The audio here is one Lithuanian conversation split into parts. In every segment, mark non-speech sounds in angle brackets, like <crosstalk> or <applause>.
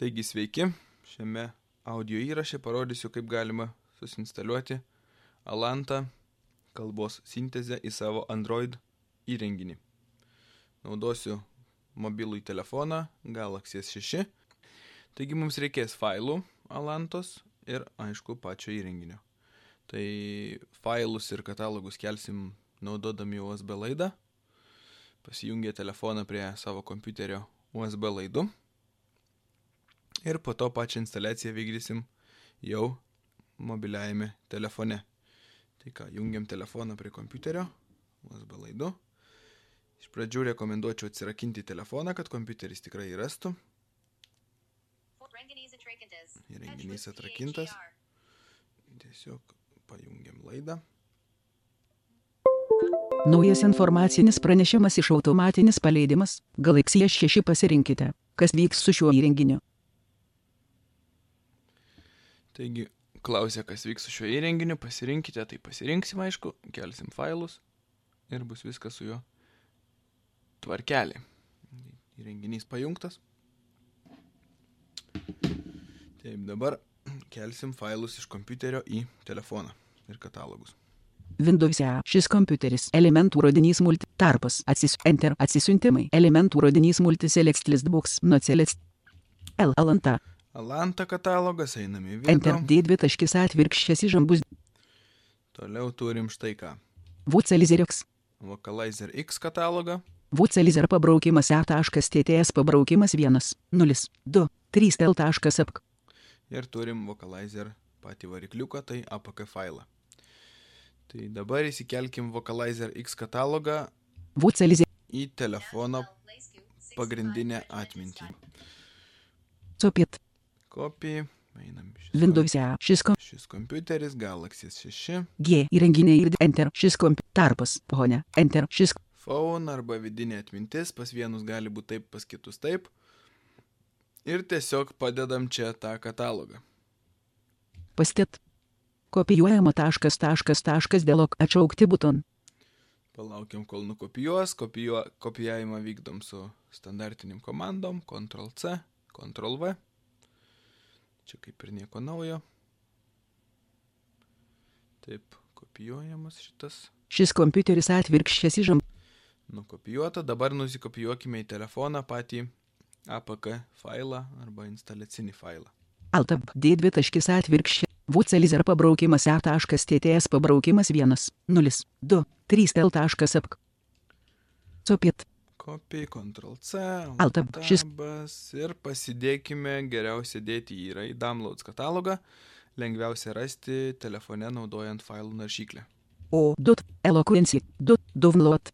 Taigi sveiki, šiame audio įraše parodysiu, kaip galima susinstaliuoti Alanta kalbos sintezę į savo Android įrenginį. Naudosiu mobilų telefoną Galaxy S6. Taigi mums reikės failų Alantos ir aišku pačio įrenginio. Tai failus ir katalogus kelsim naudodami USB laidą. Pasijungia telefoną prie savo kompiuterio USB laidu. Ir po to pačią instaliaciją vykdysim jau mobiliajame telefone. Tai ką, jungiam telefoną prie kompiuterio USB laidu. Iš pradžių rekomenduočiau atsirakinti telefoną, kad kompiuteris tikrai rastų. Įrenginys atrakintas. Tiesiog pajungiam laidą. Naujas informacinis pranešimas iš automatinis paleidimas. Galaxy S6 pasirinkite, kas vyks su šiuo įrenginiu. Taigi, klausia, kas vyks su šiuo įrenginiu, pasirinkite, tai pasirinksim, aišku, kelsim failus ir bus viskas su juo tvarkelė. Įrenginys pajungtas. Taip, dabar kelsim failus iš kompiuterio į telefoną ir katalogus. Windows E. Šis kompiuteris. Elementų rodinys multi. Tarpas. Atsis. Enter. Atsisiuntimai. Elementų rodinys multiselect listbox. Nucelect. L. Alanta. Alanta katalogas, einame į Enter. vidų. D. Dvitaškis atvirkščias įžambus. Toliau turim štai ką. Vucelizeriks. Vocalizer X katalogą. Vucelizer pabraukimas E. taškas TTS pabraukimas 1. 0. 2. 3. L. taškas apk. ir turim Vocalizer patį varikliuką, tai APK failą. Tai dabar įsikelkim Vocalizer X katalogą Vucelizer. į telefono pagrindinę atmintį. Sopiet. Kopija, einam šis, Windows E. Šis kom. šis kompiuteris Galaxy S6, G. Įrenginiai ir Enter. Šis komp. Tarpas. Honė. Enter. Šis. phone arba vidinė atmintis, pas vienus gali būti taip, pas kitus taip. Ir tiesiog padedam čia tą katalogą. Pastet. Kopijuojama taškas taškas taškas dėlok atšaukti buton. Palaukiam, kol nukopijuos, kopijuo, kopijavimą vykdom su standartiniam komandom, Ctrl C, Ctrl V. Čia kaip ir nieko naujo. Taip, kopijuojamas šitas. Šis kompiuteris atvirkščias įžam. Nukopijuota, dabar nusikopijuokime į telefoną patį APK failą arba instaliacinį failą. Altab. D. Dvitaškis atvirkščias. Vucelizer pabraukimas E. taškas TTS pabraukimas 1. 0. 2. 3. L. taškas Kopija, Ctrl C, Alt-Tab, šis- tabas ir pasidėkime geriausia dėti yra į Downloads katalogą. Lengviausia rasti telefone naudojant failų naršyklę. O. Dot. Eloquency. Dot. Download.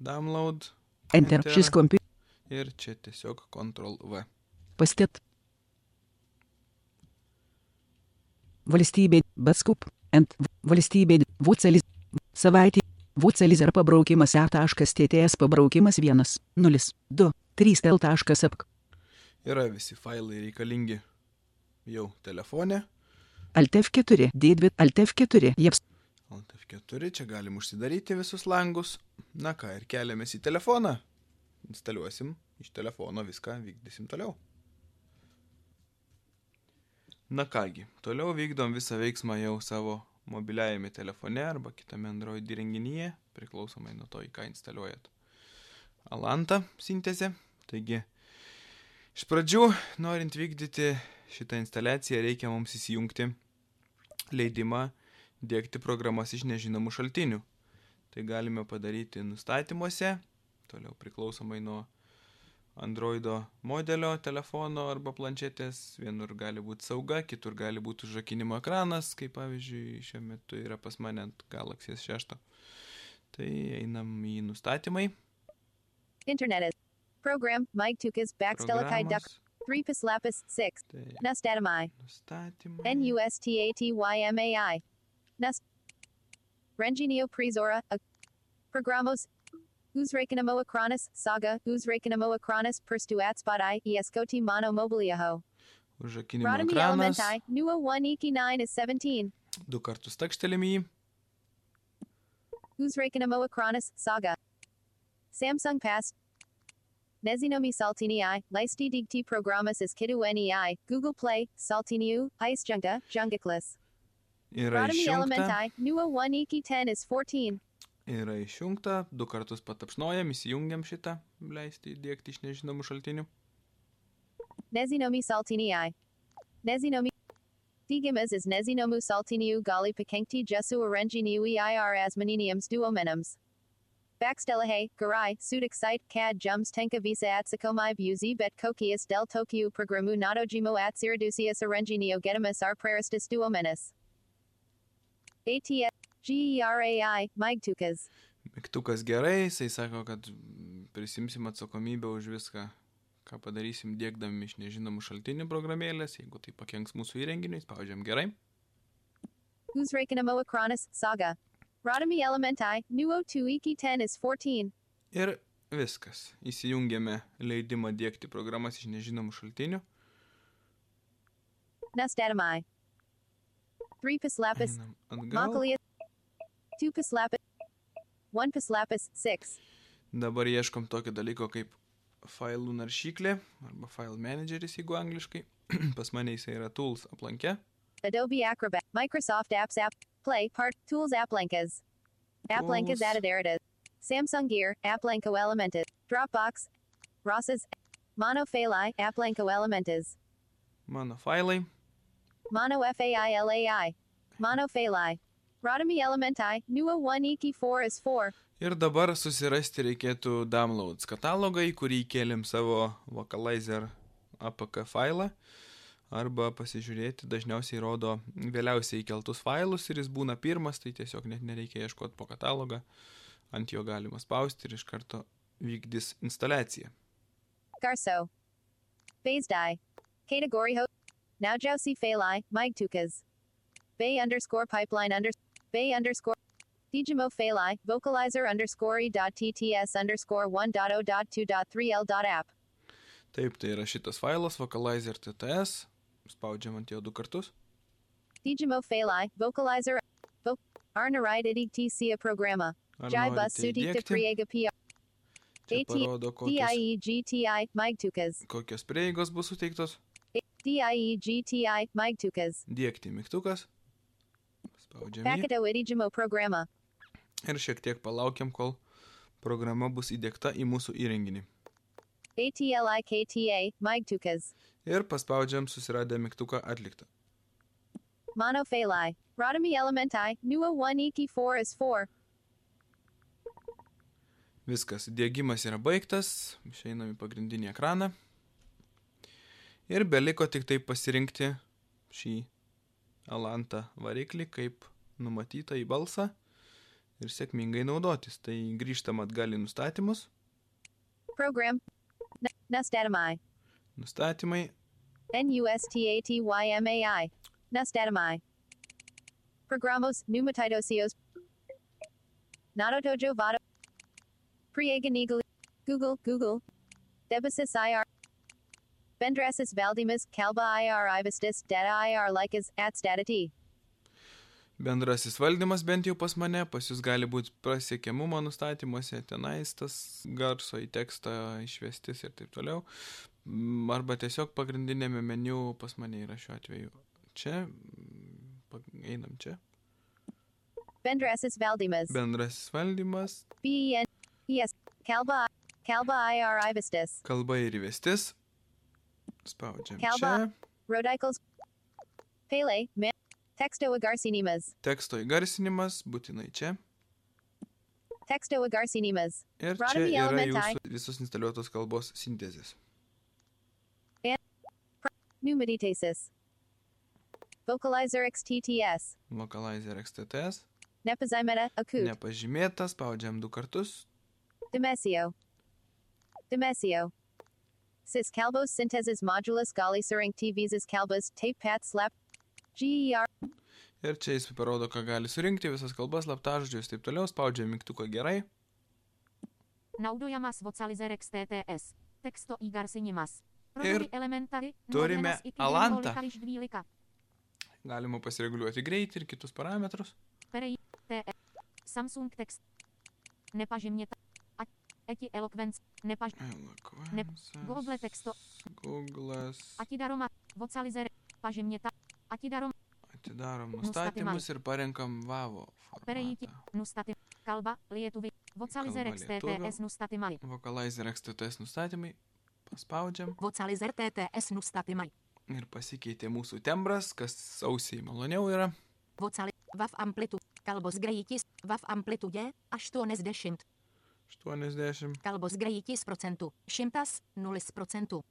Download Enter. Enter. Šis kompiuteris. ir čia tiesiog Ctrl V. Pastet. Valstybė. Batskup. Ant. Valstybė. Vucelis. Savaitė. Vucelizer pabraukimas E. taškas TTS pabraukimas 1. 0. 2. 3. L. taškas apk. Yra visi failai reikalingi jau telefone. Alt F4. D2. Alt F4. Jeps. Alt F4, čia galim užsidaryti visus langus. Na ką, ir keliamės į telefoną. Instaliuosim iš telefono viską, vykdysim toliau. Na kągi, toliau vykdom visą veiksmą jau savo mobiliajame telefone arba kitame Android įrenginyje, priklausomai nuo to, į ką instaliuojat. Alanta sintezė. Taigi, iš pradžių, norint vykdyti šitą instaliaciją, reikia mums įsijungti leidimą dėkti programas iš nežinomų šaltinių. Tai galime padaryti nustatymuose, toliau priklausomai nuo Androido modelio, telefono arba planšetės. Vienur gali būti sauga, kitur gali būti užrakinimo ekranas, kaip pavyzdžiui šiuo metu yra pas mane ant Galaxy S6. Tai einam į nustatymai. Internet is. Program, Mike Tukas, Baxtelikai Duck, programos. 3 Pislapis, 6. Tai Nustatami. nustatymai. N-U-S-T-A-T-Y-M-A-I. Nust. Renginio Prizora, a. Programos. Uzrakanamo Akronis, Saga, Uzrakanamo Akronis, Perstu Atspot I, Ieskoti Mono Mobiliaho. Užrakinimo Rodami. Elementai, Nuo 1 Eki 9 is 17. Du kartus takštelim į jį. Uzrakanamo Akronis, Saga. Samsung Pass. Nezinomi Saltini I, Leisti Digti Programas Kidu NEI, Google Play, Saltiniu, Icejunta, Jungiklis. Yra Rodami. Elementai, Nuo 1 Iki 10 is 14. Yra išjungta. Du kartus patapšnojam, įsijungiam šitą. Leisti įdėkti iš nežinomų šaltinių. Nezinomi Saltini I. Nezinomi. Digimas is Nezinomu Saltiniu Gali Pikenkti Jesu Arenginiu EIR Asmaniniums Duomenums. Baxtelahe, Garai, Sudik Site, CAD Jums Tenka Visa Atsakomai Buzi Bet Kokias Del Tokiu Programu Natojimo at Siradusius Arenginio Getamus Arpraristus Duomenis. ATS GERAI, Migtukas. Mygtukas gerai, jisai sako, kad prisimsim atsakomybę už viską, ką padarysim dėkdami iš nežinomų šaltinių programėlės. Jeigu tai pakenks mūsų įrenginiui, spaudžiam gerai. Uzrekanamo Akronis, Saga. Rodami Elementai, Nuo 2 Iki 10 is 14. Ir viskas. Įsijungiame leidimą dėkti programas iš nežinomų šaltinių. Nastatamai. 3 Pislapis. Makalia. 2 Pislapis. 1 Pislapis, 6. Dabar ieškom tokio dalyko kaip failų naršyklė arba file manageris, jeigu angliškai. <clears throat> Pas mane jisai yra tools aplanke. Adobe Acrobat, Microsoft Apps App, Play, Part, Tools Applankas. Applankas Tools. added Eritas. Samsung Gear, Applanko Elementas. Dropbox, Ross's, Monofali, Applanko Elementas. Mano failai. Mono FAILAI. Monofali. Rodami Elementai, Nuo 1 Iki 4 is 4. Ir dabar susirasti reikėtų downloads katalogą, į kurį įkėlėm savo Vocalizer APK failą. Arba pasižiūrėti, dažniausiai rodo vėliausiai įkeltus failus ir jis būna pirmas, tai tiesiog net nereikia ieškoti po katalogą. Ant jo galima spausti ir iš karto vykdys instaliaciją. Garso. Baysdai. Category ho. Now Jousi Falai, Migtukas. Bay underscore pipeline under. Bay underscore. Digimo Falai, vocalizer underscore e dot tts underscore 1.0 dot 2 dot 3l dot app. Taip, tai yra šitas failas Vocalizer TTS. Spaudžiam ant jo du kartus. Digimo Falai, vocalizer. Vo- Arnarid idig tca programma. Ar Jai bus norite sudik to įdiegti? priega pr. Čia AT parodo, kokios, DIEGTI, Migtukas. kokios prieigos bus suteiktos. DIEGTI, Migtukas. Dėkti mygtukas. Spaudžiam jį. Programma. Ir šiek tiek palaukiam, kol programa bus įdėkta į mūsų įrenginį. ATLIKTA, Migtukas. Ir paspaudžiam susiradę mygtuką atliktą. Monofali. Rodami Elementai, Nuo 1 Iki 4 is 4. Viskas, dėgymas yra baigtas, išeinam į pagrindinį ekraną. Ir beliko tik tai pasirinkti šį Alantą variklį, kaip numatyta į balsą ir sėkmingai naudotis. Tai grįžtam atgal į nustatymus. Program. N- Nustatamai. Nustatymai, NUSTATYMAI. Nustatamai. Programos, Pneumatidosios. Nadotojo Vado. Prieganigal. Google, Google. Debasis IR. Bendrasis Valdimas, Kalba IR Ibistis, Data IR Likas, Atstatati. bendrasis valdymas bent jau pas mane, pas jūs gali būti pasiekiamumo nustatymuose, tenais tas garso į tekstą išvestis ir taip toliau. Mm, Arba tiesiog pagrindinėme meniu pas mane yra šiuo atveju. Čia, mm, einam čia. Bendrasis Valdimas. Bendrasis valdymas, BEN. Yes. Kalba. Kalba IR Ibistis. kalba ir įvestis. Spaudžiam Kalba. čia. Rodicals. Pele. Man. Texto Agarcinimas. Teksto įgarsinimas, būtinai čia. Texto Agarcinimas. Ir čia Rodami yra jūsų visos instaliuotos kalbos sintezės. Pneumatitis. Vocalizer XTTS. Localizer XTTS. Nepazimeta. Akut. Nepažymėta, spaudžiam du kartus. Demesio. Demesio. Cis Calbos Synthesis Modulus Gali Suring T Visas Calbas Tape Pat Slap. GER. Ir čia jis parodo, ką gali surinkti, visas kalbas, laptažodžius ir taip toliau, spaudžia mygtuką gerai. Naudojamas vocalizer XTTS. Teksto i garsinimas. Ir turime Alantą. 11 iš 12. Galima pasireguliuoti greitį ir kitus parametrus. TE. Samsung tekst. Nepažymėta. A. Eki eloquence. Nepaž. Eloquences. Google teksto. Google'as. Atidaroma. Vocalizere. Pažymėta. Atidarom. Atidarom Nustatymai. nustatymus ir parenkam vavo Pereiti. formatą. Nustaty. Kalba. Lietuvi. Vocalizer Kalba lietuvių. XTTS nustatymai. Vocalizer XTTS nustatymai. Paspaudžiam Vocalizer TTS nustatymai. ir pasikeitė mūsų tembras, kas sausiai maloniau yra. Vocali. VAF amplitud. Kalbos greitis. VAF amplitudė. 80. 80. Kalbos greitis procentų. 100. 0 procentų.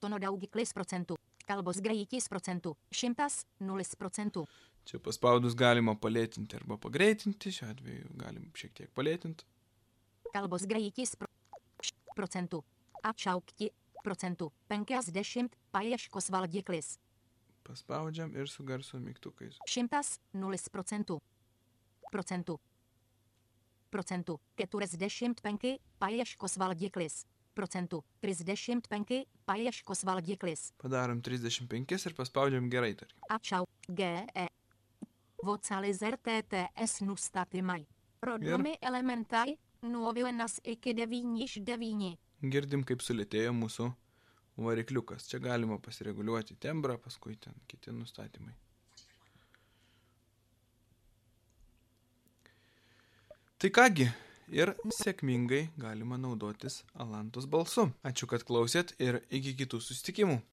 Tono daugiklis procentų. Kalbos greitis procentų. 100. 0 procentų. Čia paspaudus galima palėtinti arba pagreitinti, šiuo atveju galim šiek tiek palėtinti. Kalbos š- procentų. Atšaukti procentų. 50. Paieškos valdiklis. Paspaudžiam ir su garso mygtukais. 100. 0 procentų. Procentų. Procentų. 45. Paieškos valdiklis. Procentų. 35. Paieškos valdiklis. Padarom 35 ir paspaudžiam gerai, tarkim. Atšau. GE. Vocalizer TTS nustatymai. Rodomi elementai. Nuo 1 iki 9 iš 9. Girdim, kaip sulėtėjo mūsų varikliukas. Čia galima pasireguliuoti tembrą, paskui ten kiti nustatymai. Tai kągi, ir sėkmingai galima naudotis Alantos balsu. Ačiū, kad klausėt ir iki kitų susitikimų.